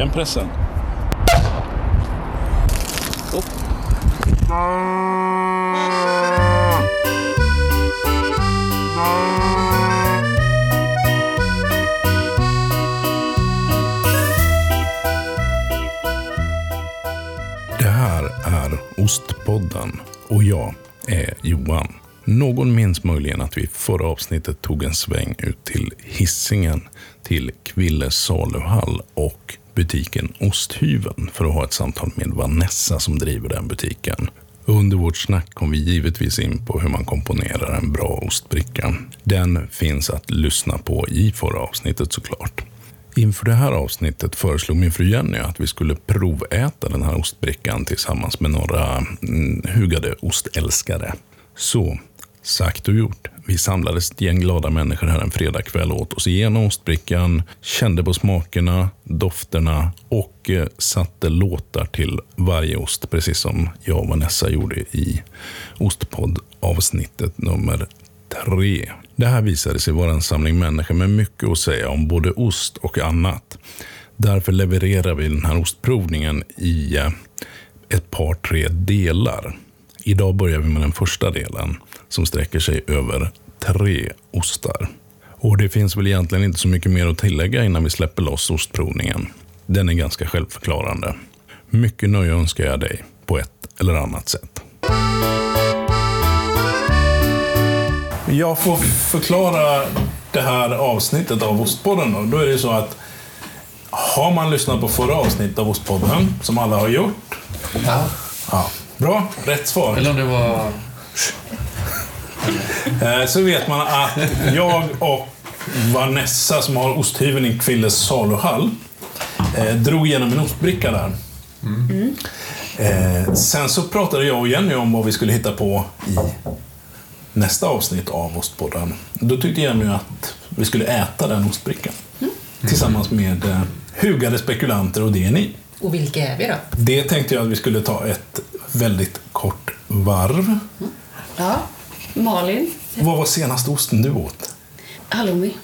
Känn pressen. Upp. Det här är Ostpodden och jag är Johan. Någon minns möjligen att vi i förra avsnittet tog en sväng ut till Hissingen, till Kvilles saluhall och butiken Osthyveln för att ha ett samtal med Vanessa som driver den butiken. Under vårt snack kom vi givetvis in på hur man komponerar en bra ostbricka. Den finns att lyssna på i förra avsnittet såklart. Inför det här avsnittet föreslog min fru Jenny att vi skulle proväta den här ostbrickan tillsammans med några mm, hugade ostälskare. Så, sagt och gjort. Vi samlades ett gäng glada människor här en fredagkväll åt oss igenom ostbrickan, kände på smakerna, dofterna och eh, satte låtar till varje ost, precis som jag och Vanessa gjorde i Ostpodd-avsnittet nummer tre. Det här visade sig vara en samling människor med mycket att säga om både ost och annat. Därför levererar vi den här ostprovningen i eh, ett par, tre delar. Idag börjar vi med den första delen som sträcker sig över tre ostar. Och det finns väl egentligen inte så mycket mer att tillägga innan vi släpper loss ostprovningen. Den är ganska självförklarande. Mycket nöje önskar jag dig på ett eller annat sätt. Jag får förklara det här avsnittet av Ostpodden. Då. då är det så att har man lyssnat på förra avsnittet av Ostpodden, som alla har gjort. Ja. Ja, bra, rätt svar. Eller om det var... Eh, Så vet man att jag och Vanessa, som har osthyveln i Kvilles saluhall, eh, drog igenom en ostbricka där. Eh, sen så pratade jag och Jenny om vad vi skulle hitta på i nästa avsnitt av Ostpodden. Då tyckte Jenny att vi skulle äta den ostbrickan. Tillsammans med eh, hugade spekulanter och det är ni. Och vilka är vi då? Det tänkte jag att vi skulle ta ett väldigt kort varv. Ja, Malin. Vad var senaste osten du åt? Halloumi.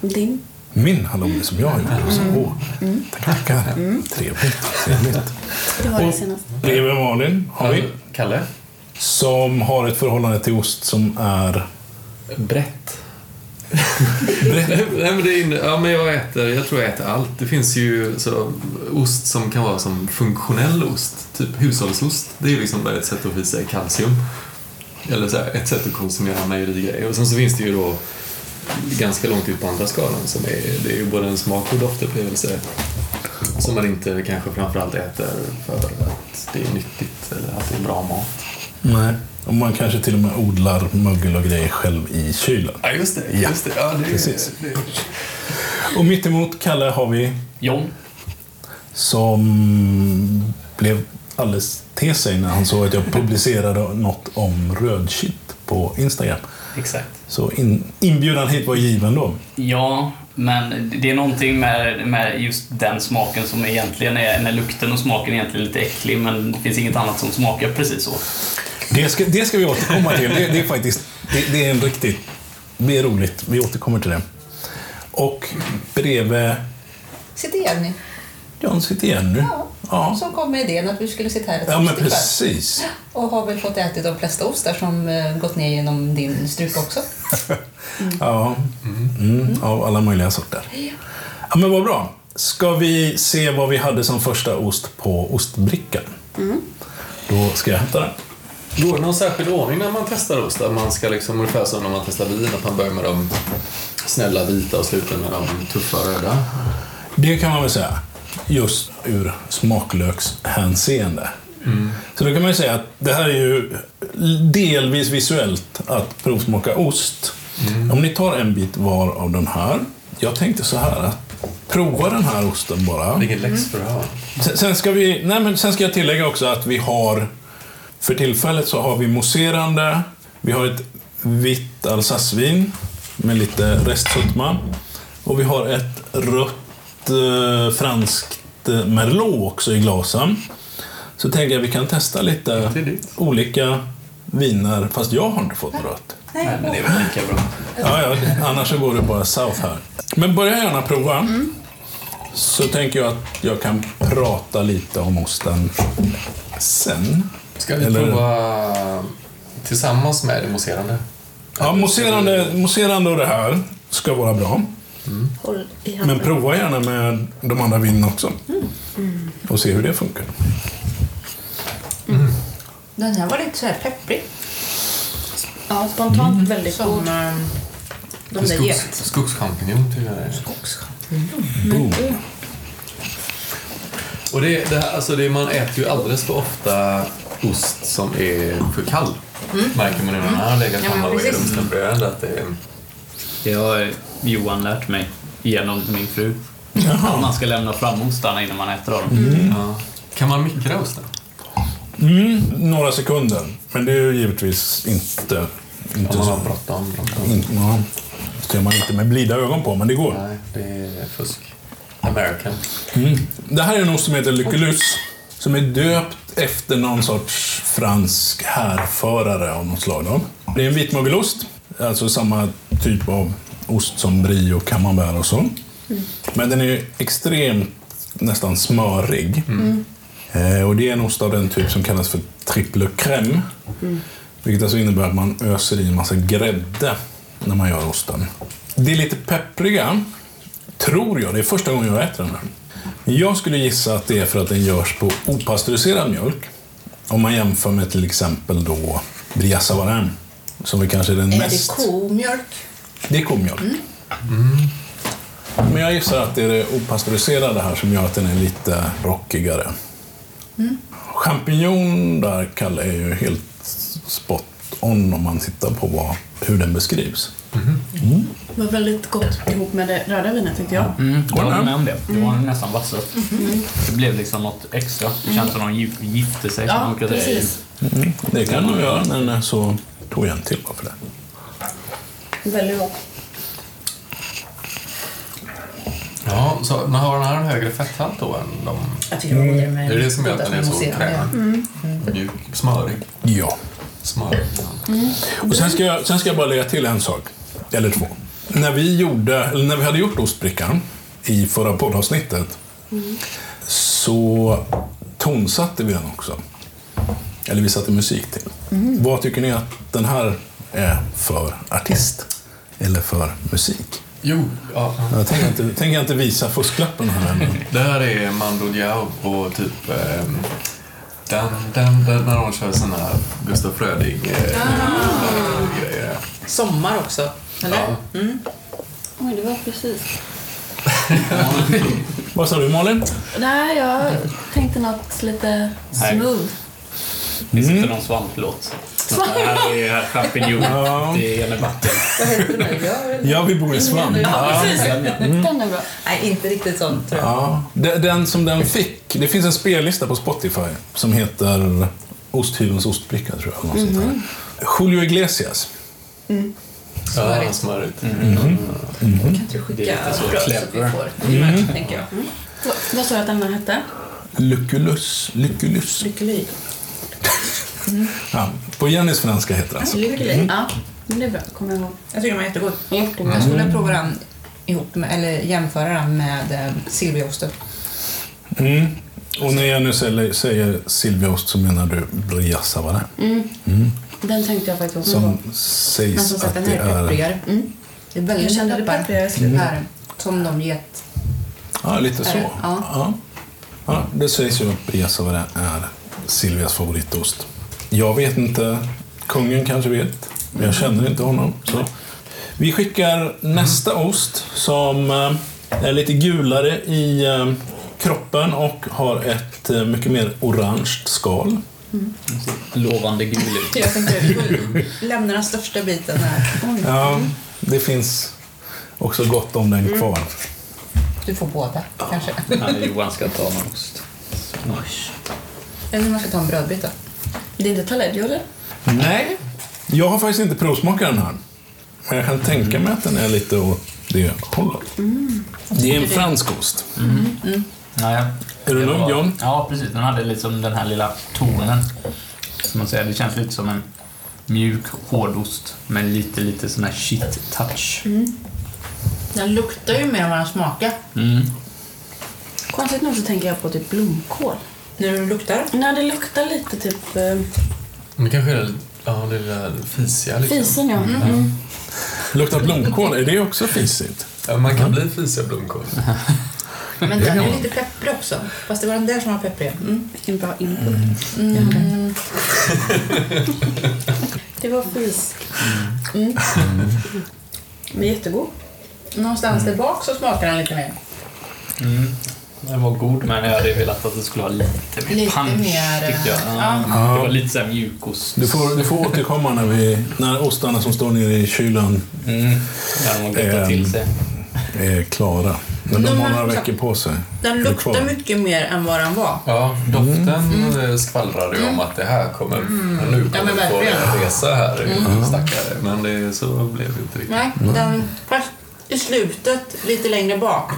Din. Min halloumi som jag gjorde. Så, åh, tackar, tackar. Trevligt. trevligt. Det var det Och senaste. bredvid Malin har vi, Kalle? som har ett förhållande till ost som är Brett. Nej, men det är, ja, men jag, äter, jag tror jag äter allt. Det finns ju så, ost som kan vara som funktionell ost, typ hushållsost. Det är ju liksom ett sätt att sig kalcium. Eller så här, ett sätt att konsumera mejerigrejer. Och sen så finns det ju då ganska långt ut på andra skalan som är, det är ju både en smak och doftupplevelse som man inte kanske framförallt äter för att det är nyttigt eller att det är bra mat. Nej. Och man kanske till och med odlar mögel och grejer själv i kylen. Ja, just det. Ja, Just det. Ja, det precis. Det, Och mittemot Kalle har vi John. som blev alldeles till sig när han såg att jag publicerade något om rödkitt på Instagram. Exakt. Så in, inbjudan hit var given då. Ja, men det är någonting med, med just den smaken som egentligen är, när lukten och smaken är egentligen lite äcklig, men det finns inget annat som smakar precis så. Det ska, det ska vi återkomma till. Det, det är faktiskt det, det är en riktigt... Det är roligt. Vi återkommer till det. Och bredvid Sitter Jenny, John sitter igen nu. Ja. Ja, som kom med idén att vi skulle sitta här ett ja men precis. Och har väl fått äta de flesta ostar som eh, gått ner genom din strupe också. Ja, mm, av alla möjliga sorter. Ja, men vad bra. Ska vi se vad vi hade som första ost på ostbrickan? Då ska jag hämta den. Går det någon särskild ordning när man testar ost? Att man ska liksom, ungefär som när man testar vin, att man börjar med de snälla vita och slutar med de tuffa röda? Det kan man väl säga. Just ur smaklökshänseende. Så då kan man ju säga att det här är ju delvis visuellt att provsmaka ost. Om ni tar en bit var av den här. Jag tänkte så här att prova den här osten bara. Vilken läxförhör. Sen, sen, ska vi, nej men sen ska jag tillägga också att vi har, för tillfället så har vi mousserande, vi har ett vitt alsacevin med lite restsötma och vi har ett rött eh, franskt eh, merlot också i glasen. Så tänker jag att vi kan testa lite olika viner, fast jag har inte fått rött. Nej, men det är väl lika bra. Ja, ja, annars så går det bara south här. Men börja gärna prova. så tänker jag att jag kan prata lite om osten sen. Ska vi Eller- prova tillsammans med det mousserande? Ja, mousserande, mousserande och det här ska vara bra. Håll i handen. Men prova gärna med de andra vinerna också. Och se hur det funkar. Den här var lite så här pepprig. Ja, spontant väldigt god. Som eh, de där Skogs, get... skogschampinjon jag det är. Boom. Och det, det, här, alltså det, man äter ju alldeles för ofta ost som är för kall. Märker man nu när den har legat hemma och är rumstempererad att det är... Har Johan lärt mig genom min fru. Att man ska lämna fram ostarna innan man äter dem. Ja. Kan man mikra osten? Mm, några sekunder. Men det är ju givetvis inte... inte Om man har så, bråttom. in, ja, ser man inte med blida ögon på, men det går. Nej, det är fusk. American. Mm. Det här är en ost som heter Lyckelus. Som är döpt efter någon sorts fransk härförare av något slag. Då. Det är en vitmögelost. Alltså samma typ av ost som brie och camembert och så. Men den är extremt nästan smörig. Eh, och det är en ost av den typ som kallas för triple crème. Vilket alltså innebär att man öser i en massa grädde när man gör osten. Det är lite peppriga, tror jag. Det är första gången jag äter den här. Jag skulle gissa att det är för att den görs på opastöriserad mjölk. Om man jämför med till exempel då Bria Savarin, som är kanske den Är mest... det komjölk? Det är komjölk. Men jag gissar att det är det opastöriserade här som gör att den är lite rockigare. Champignon där, Kalle, är ju helt spot on om man tittar på vad, hur den beskrivs. Det var väldigt gott ihop med det röda vinet tyckte jag. Mm, jag Håller med. om det. Det var nästan vassast. Det blev liksom något extra. Det känns som de gif- gifte sig. som Ja, precis. Mm. Det kan nog göra, men eh, så tog jag en till bara för det. Väldigt gott. Ja, så men har den här en högre fetthalt då än de... Jag tycker det var godare med Det är det som gör att den är så krämig. Mjuk, smörig. Ja. Smörig. Och sen ska, jag, sen ska jag bara lägga till en sak, eller två. När vi, gjorde, eller när vi hade gjort ostbrickan i förra poddavsnittet så tonsatte vi den också. Eller vi satte musik till. Vad tycker ni att den här är för artist? Eller för musik? Jo, ja. Jag tänker inte, tänker inte visa fusklappen här ännu. Det här är Mando Diao på typ... Eh, den, den, den, när de kör sån här Gustaf Fröding eh, grejer. Sommar också, eller? Ja. Oj, det var precis. Vad sa du Malin? Nej, jag tänkte något lite smooth. Finns inte någon svamplåt? Här är champinjon. Ja. Det är vatten. Vad heter? Jag- Ja, vi bor i svamp. Ja, precis. Den är bra. Nej, inte riktigt sånt tror jag. Ja, de- den som den fick. Det finns en spellista på Spotify som heter Osthyvelns ostbricka, tror jag. sånt där. Julio Iglesias. Ja, smörigt. Kan inte du Det är skicka lite så bröd så att vi clever. får mm. tänker jag. Så, vad sa du att den här hette? Lyckulus. Lyckulus. Lyckelig. Ja, på Jennys franska heter det alltså. Lyckelig. Ja, men det är bra. Kommer jag ihåg. Jag tycker den var jättegod. Jättegod. Jag skulle prova den ihop med, eller jämföra den med eh, Silviaosten. Mm. Och när Jenny säger, säger Silviaost så menar du Bria Savarin. Mm. Den tänkte jag faktiskt också på. Som Men sägs som sagt, att den här är är pepprigare. Mm. Det är väldigt Jag kände peppar. slutet. Här, som de get. ja, lite så. det? Ja. Ja. Ja, det sägs ju att Bria Savarin är Silvias favoritost. Jag vet inte. Kungen kanske vet. Men jag känner inte honom. Så. Vi skickar nästa ost som eh, är lite gulare i eh, kroppen och har ett eh, mycket mer orange skal. Lovande gul ut. Jag tänkte lämna den största biten här. Ja, det finns också gott om den kvar. Du får båda kanske. Ja, Johan ska ta någon ost. Eller om man ska ta en brödbit då. Det är inte Taleggio eller? Nej, jag har faktiskt inte provsmakat den här. Men jag kan tänka mig att den är lite åt det hållet. Det är en fransk ost. Ja, ja. Är du lugn John? Ja, precis. Den hade liksom den här lilla tonen. Som man säger, det känns lite som en mjuk hårdost med lite, lite sån här shit-touch. Den luktar ju mer än vad den smakar. Mm. Konstigt nog så tänker jag på typ blomkål. När du luktar? Nej, det luktar lite typ eh, Men kanske är det, ja, det där fisiga liksom. fisen, ja. Mm. Luktar blomkål, är det också fisigt? Ja, man kan bli fisig av blomkål. Men den är lite pepprig också. Fast det var den där som var pepprig. Mm. Vilken bra input. Mm. Det var fis. Mm. Men jättegod. Någonstans där bak så smakar den lite mer. Mm. Den var god, men jag hade velat att det skulle ha lite mer Lite punch, mer, tyckte jag. ja. Ja. Det var lite såhär mjukost. Du får, du får återkomma när, vi, när ostarna som står nere i kylen Mm. Gottat Ehm, till sig. är klara. Men de De har några veckor på sig. Den Är luktar mycket mer än vad den var. Ja, doften eh, skvallrade ju om att det här kommer, nu Ja, kommer men vi få en resa här, stackare. Men det, så blev det inte riktigt. Nej, den, fast i slutet, lite längre bak,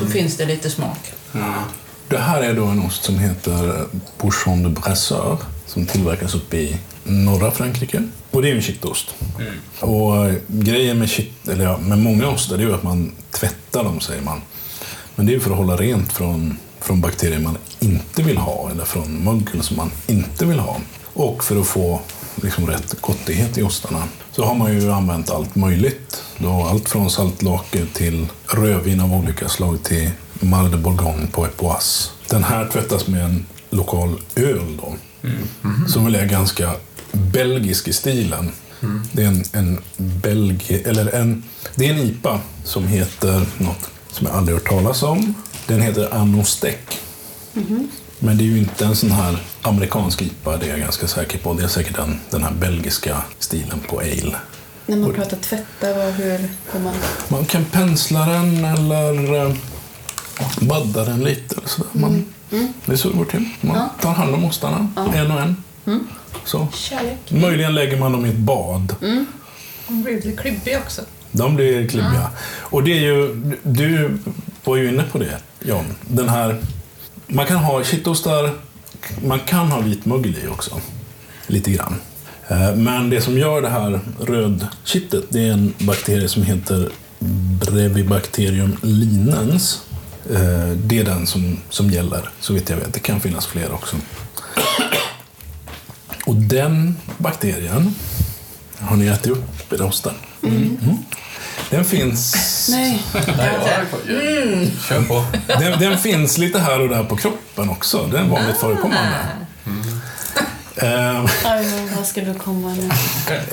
så finns det lite smak. Det här är då en ost som heter Bouchon de Brasseur som tillverkas uppe i norra Frankrike. Och det är en kittost. Och eh, grejen med, kit, eller ja, med många ostar är ju att man tvättar dem, säger man. Men det är ju för att hålla rent från, från bakterier man inte vill ha eller från mögel som man inte vill ha. Och för att få liksom, rätt gottighet i ostarna så har man ju använt allt möjligt. Då, allt från saltlake till rödvin av olika slag till Mal de Bourgogne på Epoisse. Den här tvättas med en lokal öl då. Som väl är ganska belgisk i stilen. Det är en, en belgi, eller en, det är en IPA som heter något som jag aldrig hört talas om. Den heter Annostek. Men det är ju inte en sån här amerikansk IPA, det är jag ganska säker på. Det är säkert den, den här belgiska stilen på ale. När man pratar tvätta, vad, hur får man... Man kan pensla den eller eh, badda den lite. Eller sådär. Man, Det är så det går till. Man tar hand om ostarna, en och en. Så. Kärlek. Möjligen lägger man dem i ett bad. Den blir lite klibbig också. De blir klibbiga. Och det är ju, du var ju inne på det, John. Den här, man kan ha kittostar, man kan ha vitmögel i också. Lite grann. Eh, Men det som gör det här rödkittet, det är en bakterie som heter Brevibacterium linens. Eh, Det är den som, som gäller, så vitt jag vet. Det kan finnas fler också. Och den bakterien har ni ätit upp i rosten. Mm. Den finns... Nej. Nej, ja, Kör på. Den, den finns lite här och där på kroppen också. Den är vanligt förekommande. Ehm, Aj, men vad ska du komma nu?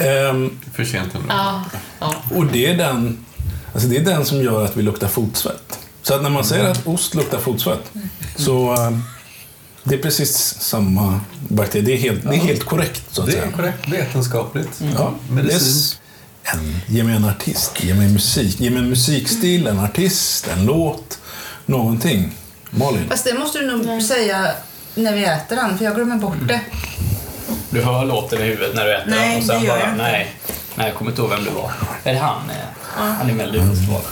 ehm, För sent nu. Ja. ja. och det är, den, alltså det är den som gör att vi luktar fotsvett. Så att när man säger att ost luktar fotsvett, så ehm, det är precis samma bakterie. Det är helt, det är helt korrekt, så att Det säga. är korrekt vetenskapligt. Ja, Medicin. En, ge mig en artist, ge mig musik, ge mig en musikstil, en artist, en låt, någonting. Malin? Fast det måste du nog säga när vi äter den, för jag glömmer bort det. Du hör låten i huvudet när du äter Nej, den och sen det gör bara, jag inte. nej, nej, jag kommer inte ihåg vem det var. Är det han? eh, Han är Melodifestivalen.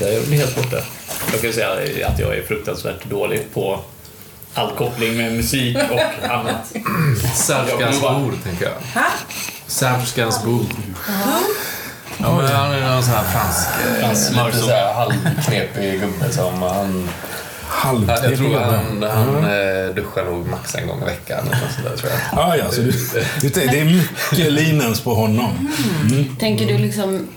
Jag blir helt borta. Jag kan säga att jag är fruktansvärt dålig på all koppling med musik och annat. Särskans bord, tänker jag. Ha? Särskans bord. Ja, men han är någon sån här fransk, eh, Fransk lite smörsås. så här halvknepig gubbe som han... Halv Jag tror han, han eh, duschar nog max en gång i veckan. Eller något sånt där, tror jag. Ah, ja, så du, du, det är mycket linens på honom. Tänker du liksom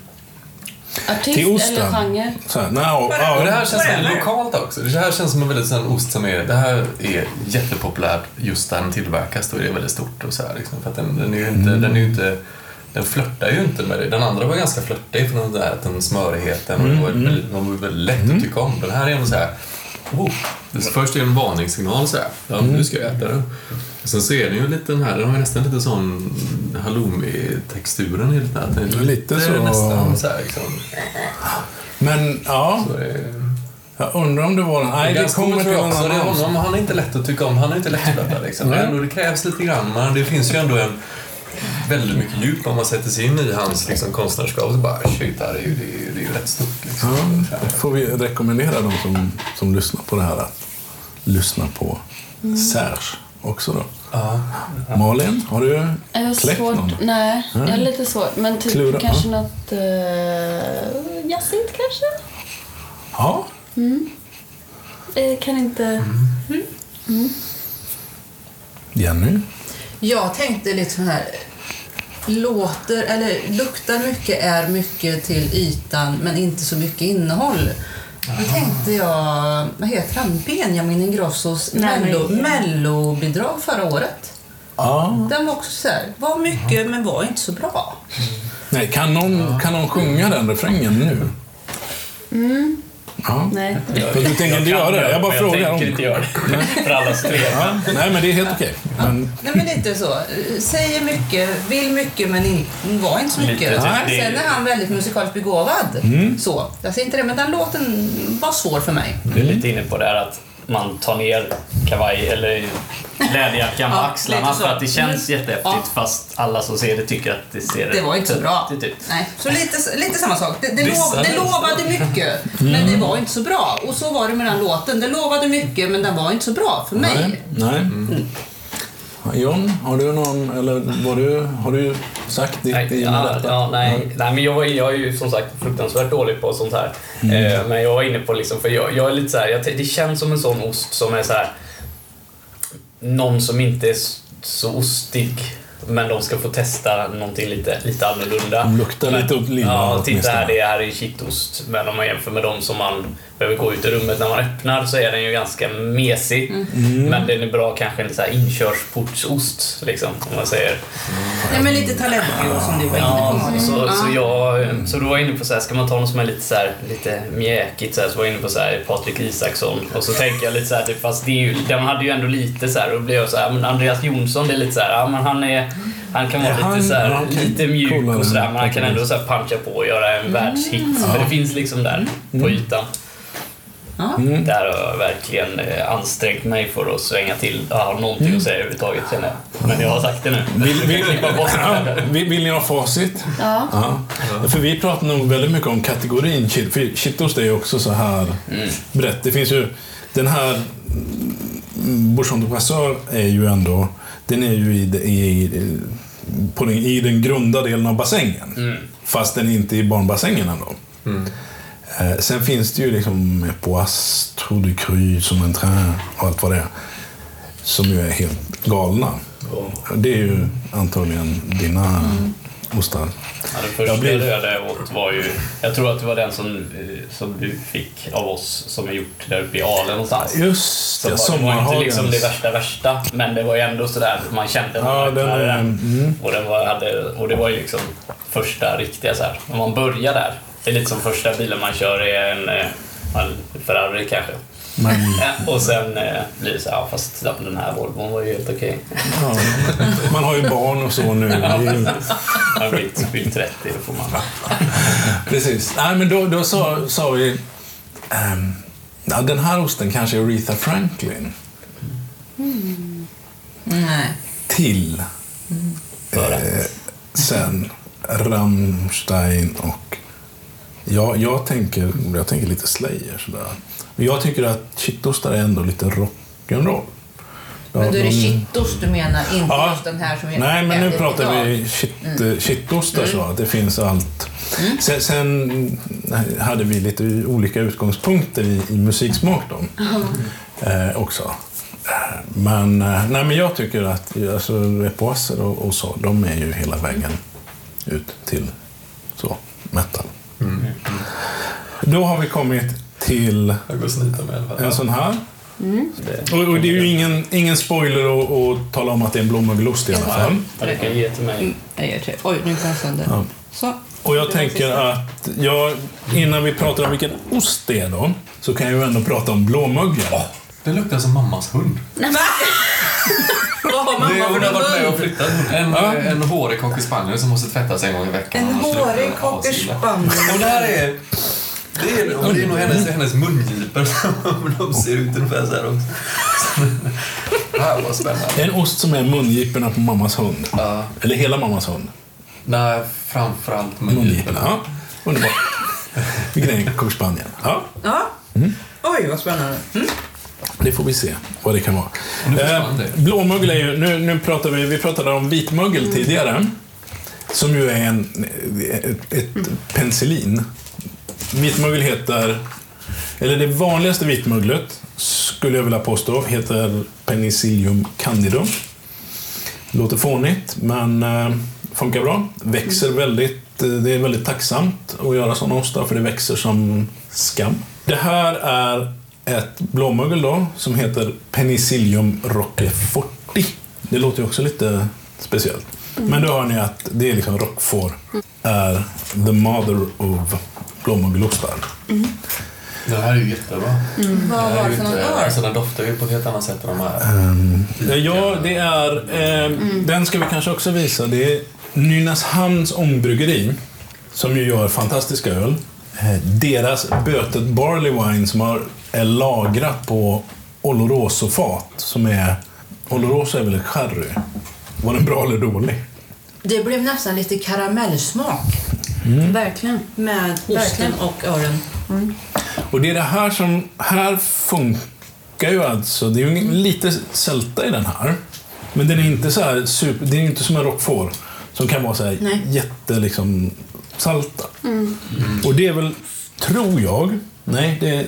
artist Till osten. eller genre? Så här, no, Och det här känns väldigt lokalt också. Det här känns som en väldigt sån ost som är, det här är jättepopulärt just där den tillverkas. Då är det väldigt stort och så här, liksom, för att den, den är ju inte, den är inte den flörtar ju inte med det. Den andra var ganska flörtig för den där den smörigheten och det var väldigt, den var väldigt lätt att tycka om. Den här är ändå så här, oh, det först är det en varningssignal så här, ja nu ska jag äta den. Sen så är den ju lite den här, den har ju nästan lite sån halloumi-texturen i den här. Den är Lite så. nästan så här liksom. men ja, Så det är, jag undrar om det var den. Nej, det Ganska kommer. Det är annan. honom, han är inte lätt att tycka om. Han är inte lätt att detta liksom. Nej. Ändå, det krävs lite grann. Men det finns ju ändå en väldigt mycket djup om man sätter sig in i hans liksom, konstnärskap. Så bara, shit, det här är ju, det är, ju- det är ju rätt stort. Liksom. Ja, får vi rekommendera de som, som lyssnar på det här att lyssna på Serge också då. Ja. Malin, har du kläckt svårt? någon? Nej, jag är lite svårt. Men typ Klura, kanske något... Uh, jazzigt kanske? Ja, eh, kan inte... Jenny? Jag tänkte lite så här. Låter, eller luktar mycket, är mycket till ytan men inte så mycket innehåll. Då tänkte jag, vad heter han, Benjamin Ingrossos mello, mellobidrag förra året. Ja. Den var också så här, var mycket men var inte så bra. Nej, kan någon, kan någon sjunga den refrängen nu? Ja. Nej. För du tänker inte göra det? Jag bara frågar. Jag om... tänker inte göra det. För allas skull. Ja, nej, men det är helt okej. Men Nej men lite så. Säger mycket, vill mycket men in, var inte så Lite, mycket. typ, Sen det- är han väldigt musikaliskt begåvad. Så. Jag säger inte det, men den låten var svår för mig. Du är lite inne på det här att man tar ner kavaj eller läderjackan på Ja, axlarna för att det känns Mm. jättehäftigt Ja. fast alla som ser det tycker att det ser Det var inte så bra. ut. Nej, så lite, lite samma sak. Det, det, lov, det lovade mycket, men det var inte så bra. Och så var det med den låten. Det lovade mycket, men den var inte så bra för mig. nej. nej. Ja, John, har du någon, eller var du, har du sagt ditt Nej, i och med ja, detta? ja, nej. nej, men jag, jag är ju som sagt fruktansvärt dålig på sånt här. Eh, men jag var inne på liksom, för jag, jag är lite så här, jag, det känns som en sån ost som är så här. Någon som inte är så ostig, men de ska få testa någonting lite, lite annorlunda. Men, lite åt lilla Ja, titta här, det här är kittost. Men om man jämför med de som man behöver gå ut i rummet när man öppnar så är den ju ganska mesig. Mm. Men den är bra kanske en så här inkörsportsost, liksom, om man säger. Nej, men lite Taleggio som du var inne Ja, på. så, Ja. så, jag, så du var inne på så här, ska man ta något som är lite så här, lite mjäkigt så, här, så var jag inne på så här, Patrik Isaksson och så tänker jag lite så här, typ, fast det är ju, de hade ju ändå lite så här, och då blev jag så här, men Andreas Jonsson det är lite så här, ja men han är, han kan vara Ja, lite han- så här, ja, lite mjuk Coolare och så där, än men han kan ändå så här puncha på och göra en världshit. För det finns liksom där på ytan. Ja. Mm. Där har jag verkligen eh, ansträngt mig för att svänga till, ja, ha någonting att säga överhuvudtaget känner jag. Men jag har sagt det nu. Vill, vill, ja, vill, vill ni ha facit? Ja. Ja. För vi pratar nog väldigt mycket om kategorin shit. För shitost är ju också så här brett. Det finns ju den här mm, Bouchon de Brasseur är ju ändå den är ju i, i, i, på den, i den grunda delen av bassängen. Mm. Fast den är inte i barnbassängen ändå. Eh, sen finns det ju liksom Poisse, Trou du Cru, Som en train och allt vad det är. Som ju är helt galna. Det är ju antagligen dina ostar. Ja, den första Jag blir- röda jag åt var ju... Jag tror att det var den som, eh, som du fick av oss som är gjort där uppe i Ale någonstans. Just det, var- det var inte liksom det värsta värsta, men det var ju ändå sådär, man kände när Ja, man den den. mm. Och, den var, hade, och det var ju liksom första riktiga så här. Om man börjar där, det är lite som första bilen man kör är en, eh, en Ferrari kanske. Men, och sen eh, blir det så här, fast den här Volvon var ju helt okej. ja, man har ju barn och så nu. Det är ju, Man blivit blivit 30, då får man... precis. Nej, men då, då sa, sa vi... ehm, ja, den här osten kanske är Aretha Franklin. Nej. Till att- eh, sen Rammstein och... Ja, jag, tänker, jag tänker lite Slayer sådär. Men jag tycker att kitostar är ändå lite rock'n'roll. Ja, Men då är det de- kittost du menar, inte Ja. just den här som vi Nej, men nu pratar idag. vi shit, mm. shitostar så att det finns allt. Sen, sen hade vi lite olika utgångspunkter i, i musiksmak då. Eh, också. Eh, Men, eh, nej, men jag tycker att alltså, Epoisser och, och så, de är ju hela vägen ut till så, metal. Då har vi kommit till går en sån här. Det, Och, och det är ju ingen, ingen spoiler att, att tala om att det är en blåmögelost i alla fall. ja, du kan ge till mig. Mm, Jag ger. Oj, nu kan jag sönder. Ja. Så. Och jag tänker att, jag, innan vi pratar om vilken ost det är då, så kan jag ju ändå prata om blåmögel. Det luktar som mammas hund. Va? Vad har Det, mamma hon för har varit med och hund? flyttat. En, en hårig cocker spaniel som måste tvättas en gång i veckan. En hårig cocker spaniel. Och det här är... Det är, och det är nog hennes, hennes mungipor. De ser ut ungefär så här också. Det här var spännande. En ost som är mungiporna på mammas hund. Ja. Eller hela mammas hund. Nej, framförallt Mungiporna. Ja, underbart. Vilken är cocker spaniel? Ja, Ja. Mm. Oj, vad spännande. Mm. det får vi se vad det kan vara. det. blåmögel är ju, nu, nu pratar vi, vi pratade om vitmögel tidigare. Som ju är en, ett, ett penicillin. Vitmögel heter, eller det vanligaste vitmöglet skulle jag vilja påstå, heter Penicillium candidum. Låter fånigt, men eh, funkar bra. Växer väldigt, eh, det är väldigt tacksamt att göra sådana ostar, för det växer som skam. Det här är ett blåmögel då, som heter Penicillium roqueforti. Det låter ju också lite speciellt. Men då hör ni att det är liksom Roquefort är the mother of blåmögelostar. Det här är ju jättebra. Vad Det här var är det ju för någon inte- öl? Alltså den doftar ju på ett helt annat sätt än de här. Eh, Ja, det är... Eh, Den ska vi kanske också visa. Det är Nynäshamns ångbryggeri som ju gör fantastiska öl. Eh, deras Bötet Barley Wine som har, är lagrat på Oloroso-fat som är... Oloroso är väl sherry? Var den bra eller dålig? Det blev nästan lite karamellsmak Verkligen. med osten Verkligen. och ölen. Och det är det här som... Här funkar ju alltså... Det är ju lite sälta i den här. Men den är inte så här super... Det är inte som en Roquefort som kan vara så här Nej. jätte liksom salta. Och det är väl, tror jag, nej det,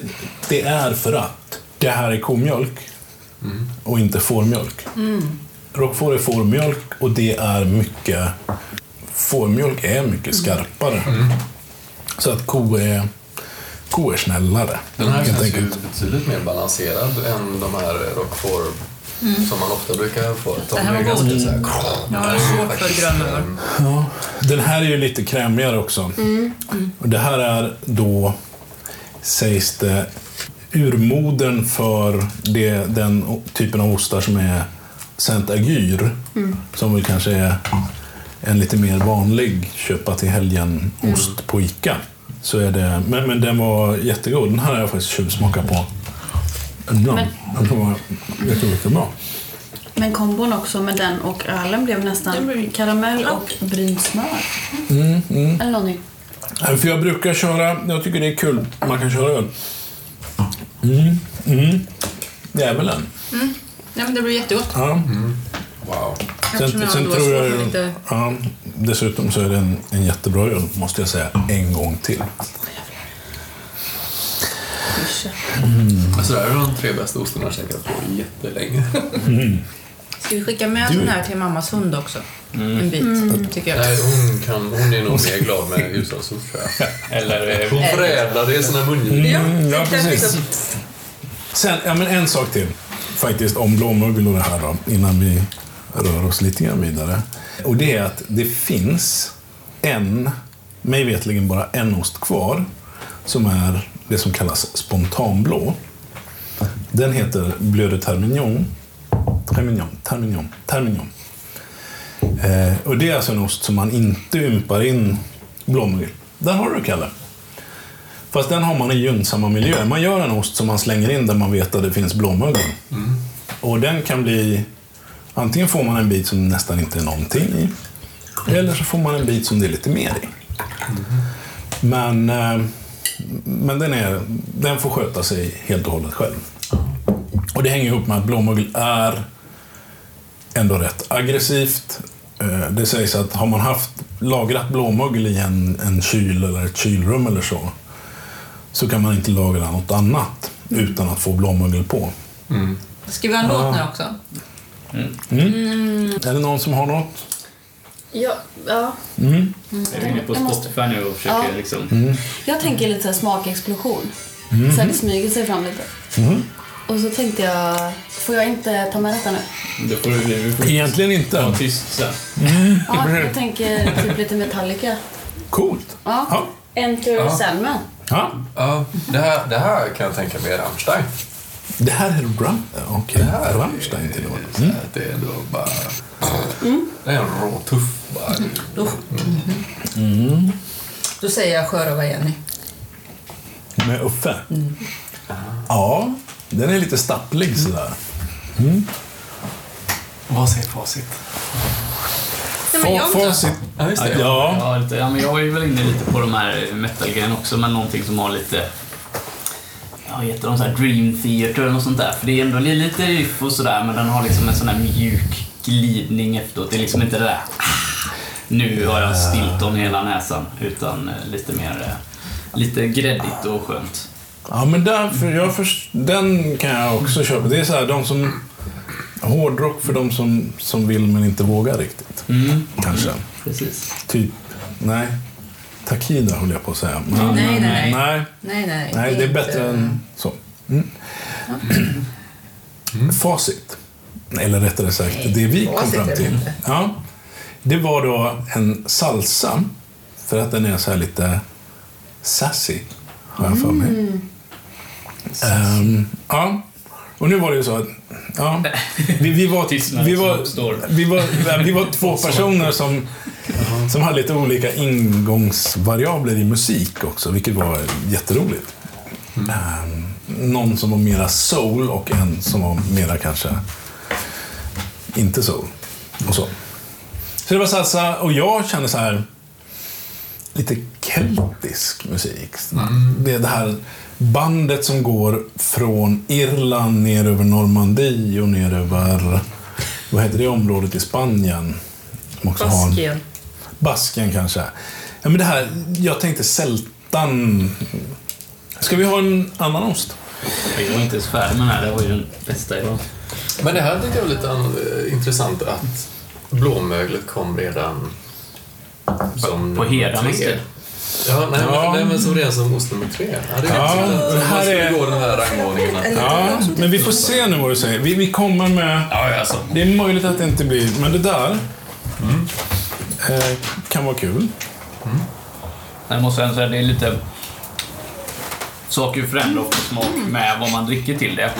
det är för att det här är komjölk och inte fårmjölk. Roquefort är fårmjölk och det är mycket... Fårmjölk är mycket skarpare. Så att ko är, ko är snällare. Den här känns ju betydligt mer balanserad än de här Roquefort som man ofta brukar få. De Den här är var god. så här, Jag har svårt för grönöl. ehm, Ja, den här är ju lite krämigare också. Och det här är då, sägs det, urmodern för det, den typen av ostar som är Saint-Agyr. Som väl kanske är en lite mer vanlig köpa till helgen-ost på Ica. Så är det, men, men den var jättegod. Den här har jag faktiskt tjuvsmakat på. Men... Den var jättebra. Men kombon också med den och ölen blev nästan karamell och brynt smör. Eller någonting. Nej, För jag brukar köra, jag tycker det är kul, man kan köra öl. Mm, mm. Det är väl en. Ja, men det blir jättegott. Ja. Wow. Jag då har svårt för lite... ja, dessutom så är det en, en jättebra öl, måste jag säga, en gång till. Alltså det här är de tre bästa ostarna jag käkat på jättelänge. Ska vi skicka med sån här till mammas hund också? En bit, tycker jag. Nej, hon, kan, hon är nog mer glad med hushållsost tror jag. Eller eh, Hon förädlar det i sina mungipor. Mm, ja, precis. Sen, ja, men en sak till faktiskt om blåmögel och det här då, innan vi rör oss lite grann vidare. Och det är att det finns en, mig vetligen bara en ost kvar, som är det som kallas spontanblå. Den heter Bleu de Termignon. Termignon, Termignon, Termignon. Eh, och det är alltså en ost som man inte ympar in blåmögel. Där har du Kalle. Fast den har man i gynnsamma miljöer. Man gör en ost som man slänger in där man vet att det finns blåmögel. Och den kan bli... Antingen får man en bit som nästan inte är någonting i. Eller så får man en bit som det är lite mer i. Men, eh, men den, är, den får sköta sig helt och hållet själv. Och det hänger ihop med att blåmögel är ändå rätt aggressivt. Eh, Det sägs att har man haft lagrat blåmögel i en, en kyl eller ett kylrum eller så, så kan man inte lagra något annat utan att få blåmögel på. Ska vi ha en låt nu också? Är det någon som har något? Ja, ja. är vi inne på Jag måste- Spotify nu och försöker Ja. liksom... Jag tänker lite så här smakexplosion. Så här, det smyger sig fram lite. Och så tänkte jag, får jag inte ta med detta nu? Då får vi, vi får Egentligen inte. vara tyst sen. Ja, jag tänker typ lite Metallica. Coolt. Ja. Ja. Enter Ja. Sandman. Ja. Ja, det här, det här kan jag tänka mig är Rammstein. Det här är Ram... Okej, Det här Rammstein till och med. Här, Det är ändå bara... Det är en råtuff bara. Då, Då säger jag Sjörövar-Jenny. Med Uffe? Ja, den är lite stapplig sådär. Vad säger facit? Nej. Facit. Ja, just det. Ja. Ja, lite, ja, men jag är väl inne lite på de här metal också, men någonting som har lite... Ja, heter de så här Dream Theater något sånt där? För det är ändå li- lite riff och sådär, men den har liksom en sån här mjuk glidning efteråt. Det är liksom inte det där... "Ah, Nu har jag Stilton i hela näsan, utan eh, lite mer... eh, Lite gräddigt och skönt. Ja, men därför, jag först, den kan jag också köpa. Det är så här, de som... Hårdrock för de som, som vill men inte vågar riktigt. Kanske. Precis. Typ, nej. Takida höll jag på att säga. Men, Nej, nej, nej. nej. Nej, nej. Nej, det är bättre än så. Mm. Facit. Eller rättare sagt, Nej, det vi kom fram till. Ja, det var då en salsa. För att den är så här lite sassy, har jag för mig. Mm. Ehm, ja, och nu var det ju så att ja, vi, vi, var, vi, var, vi, var, vi var två personer som, som hade lite olika ingångsvariabler i musik också, vilket var jätteroligt. Ehm, någon som var mera soul och en som var mera kanske inte soul. Och så. så det var salsa och jag kände så här lite keltisk musik. Det är det här bandet som går från Irland ner över Normandie och ner över, vad heter det området i Spanien? Också har- Baskien. Basken kanske. Ja, men det här, jag tänkte sältan. Ska vi ha en annan ost? Jag var inte ens färdig med den här. Det var ju den bästa idag. Men det här tycker jag är lite intressant att blåmöglet kom redan som På herrarnas tre. tid. Ja, nej, Ja. Men, men som redan som ost nummer tre. Ja, det är Ja, det det här är- gå den här rangordningen. Ja, men vi får se nu vad du säger. Vi, vi kommer med... Ja, alltså. Det är möjligt att det inte blir, men det där eh, kan vara kul. Jag måste ändå säga, det är lite... Saker förändrar ofta smak med vad man dricker till det.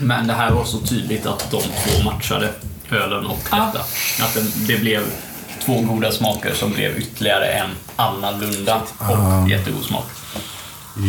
Men det här var så tydligt att de två matchade ölen och detta. Att det, det blev två goda smaker som blev ytterligare en annorlunda och jättegod smak.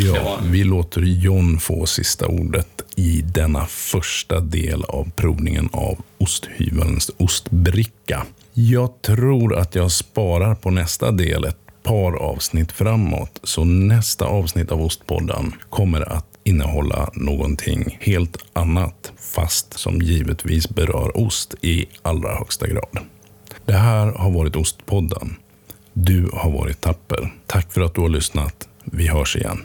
Ja, vi låter John få sista ordet i denna första del av provningen av osthyvelns ostbricka. Jag tror att jag sparar på nästa del ett par avsnitt framåt, så nästa avsnitt av Ostpodden kommer att innehålla någonting helt annat, fast som givetvis berör ost i allra högsta grad. Det här har varit Ostpodden. Du har varit tapper. Tack för att du har lyssnat. Vi hörs igen.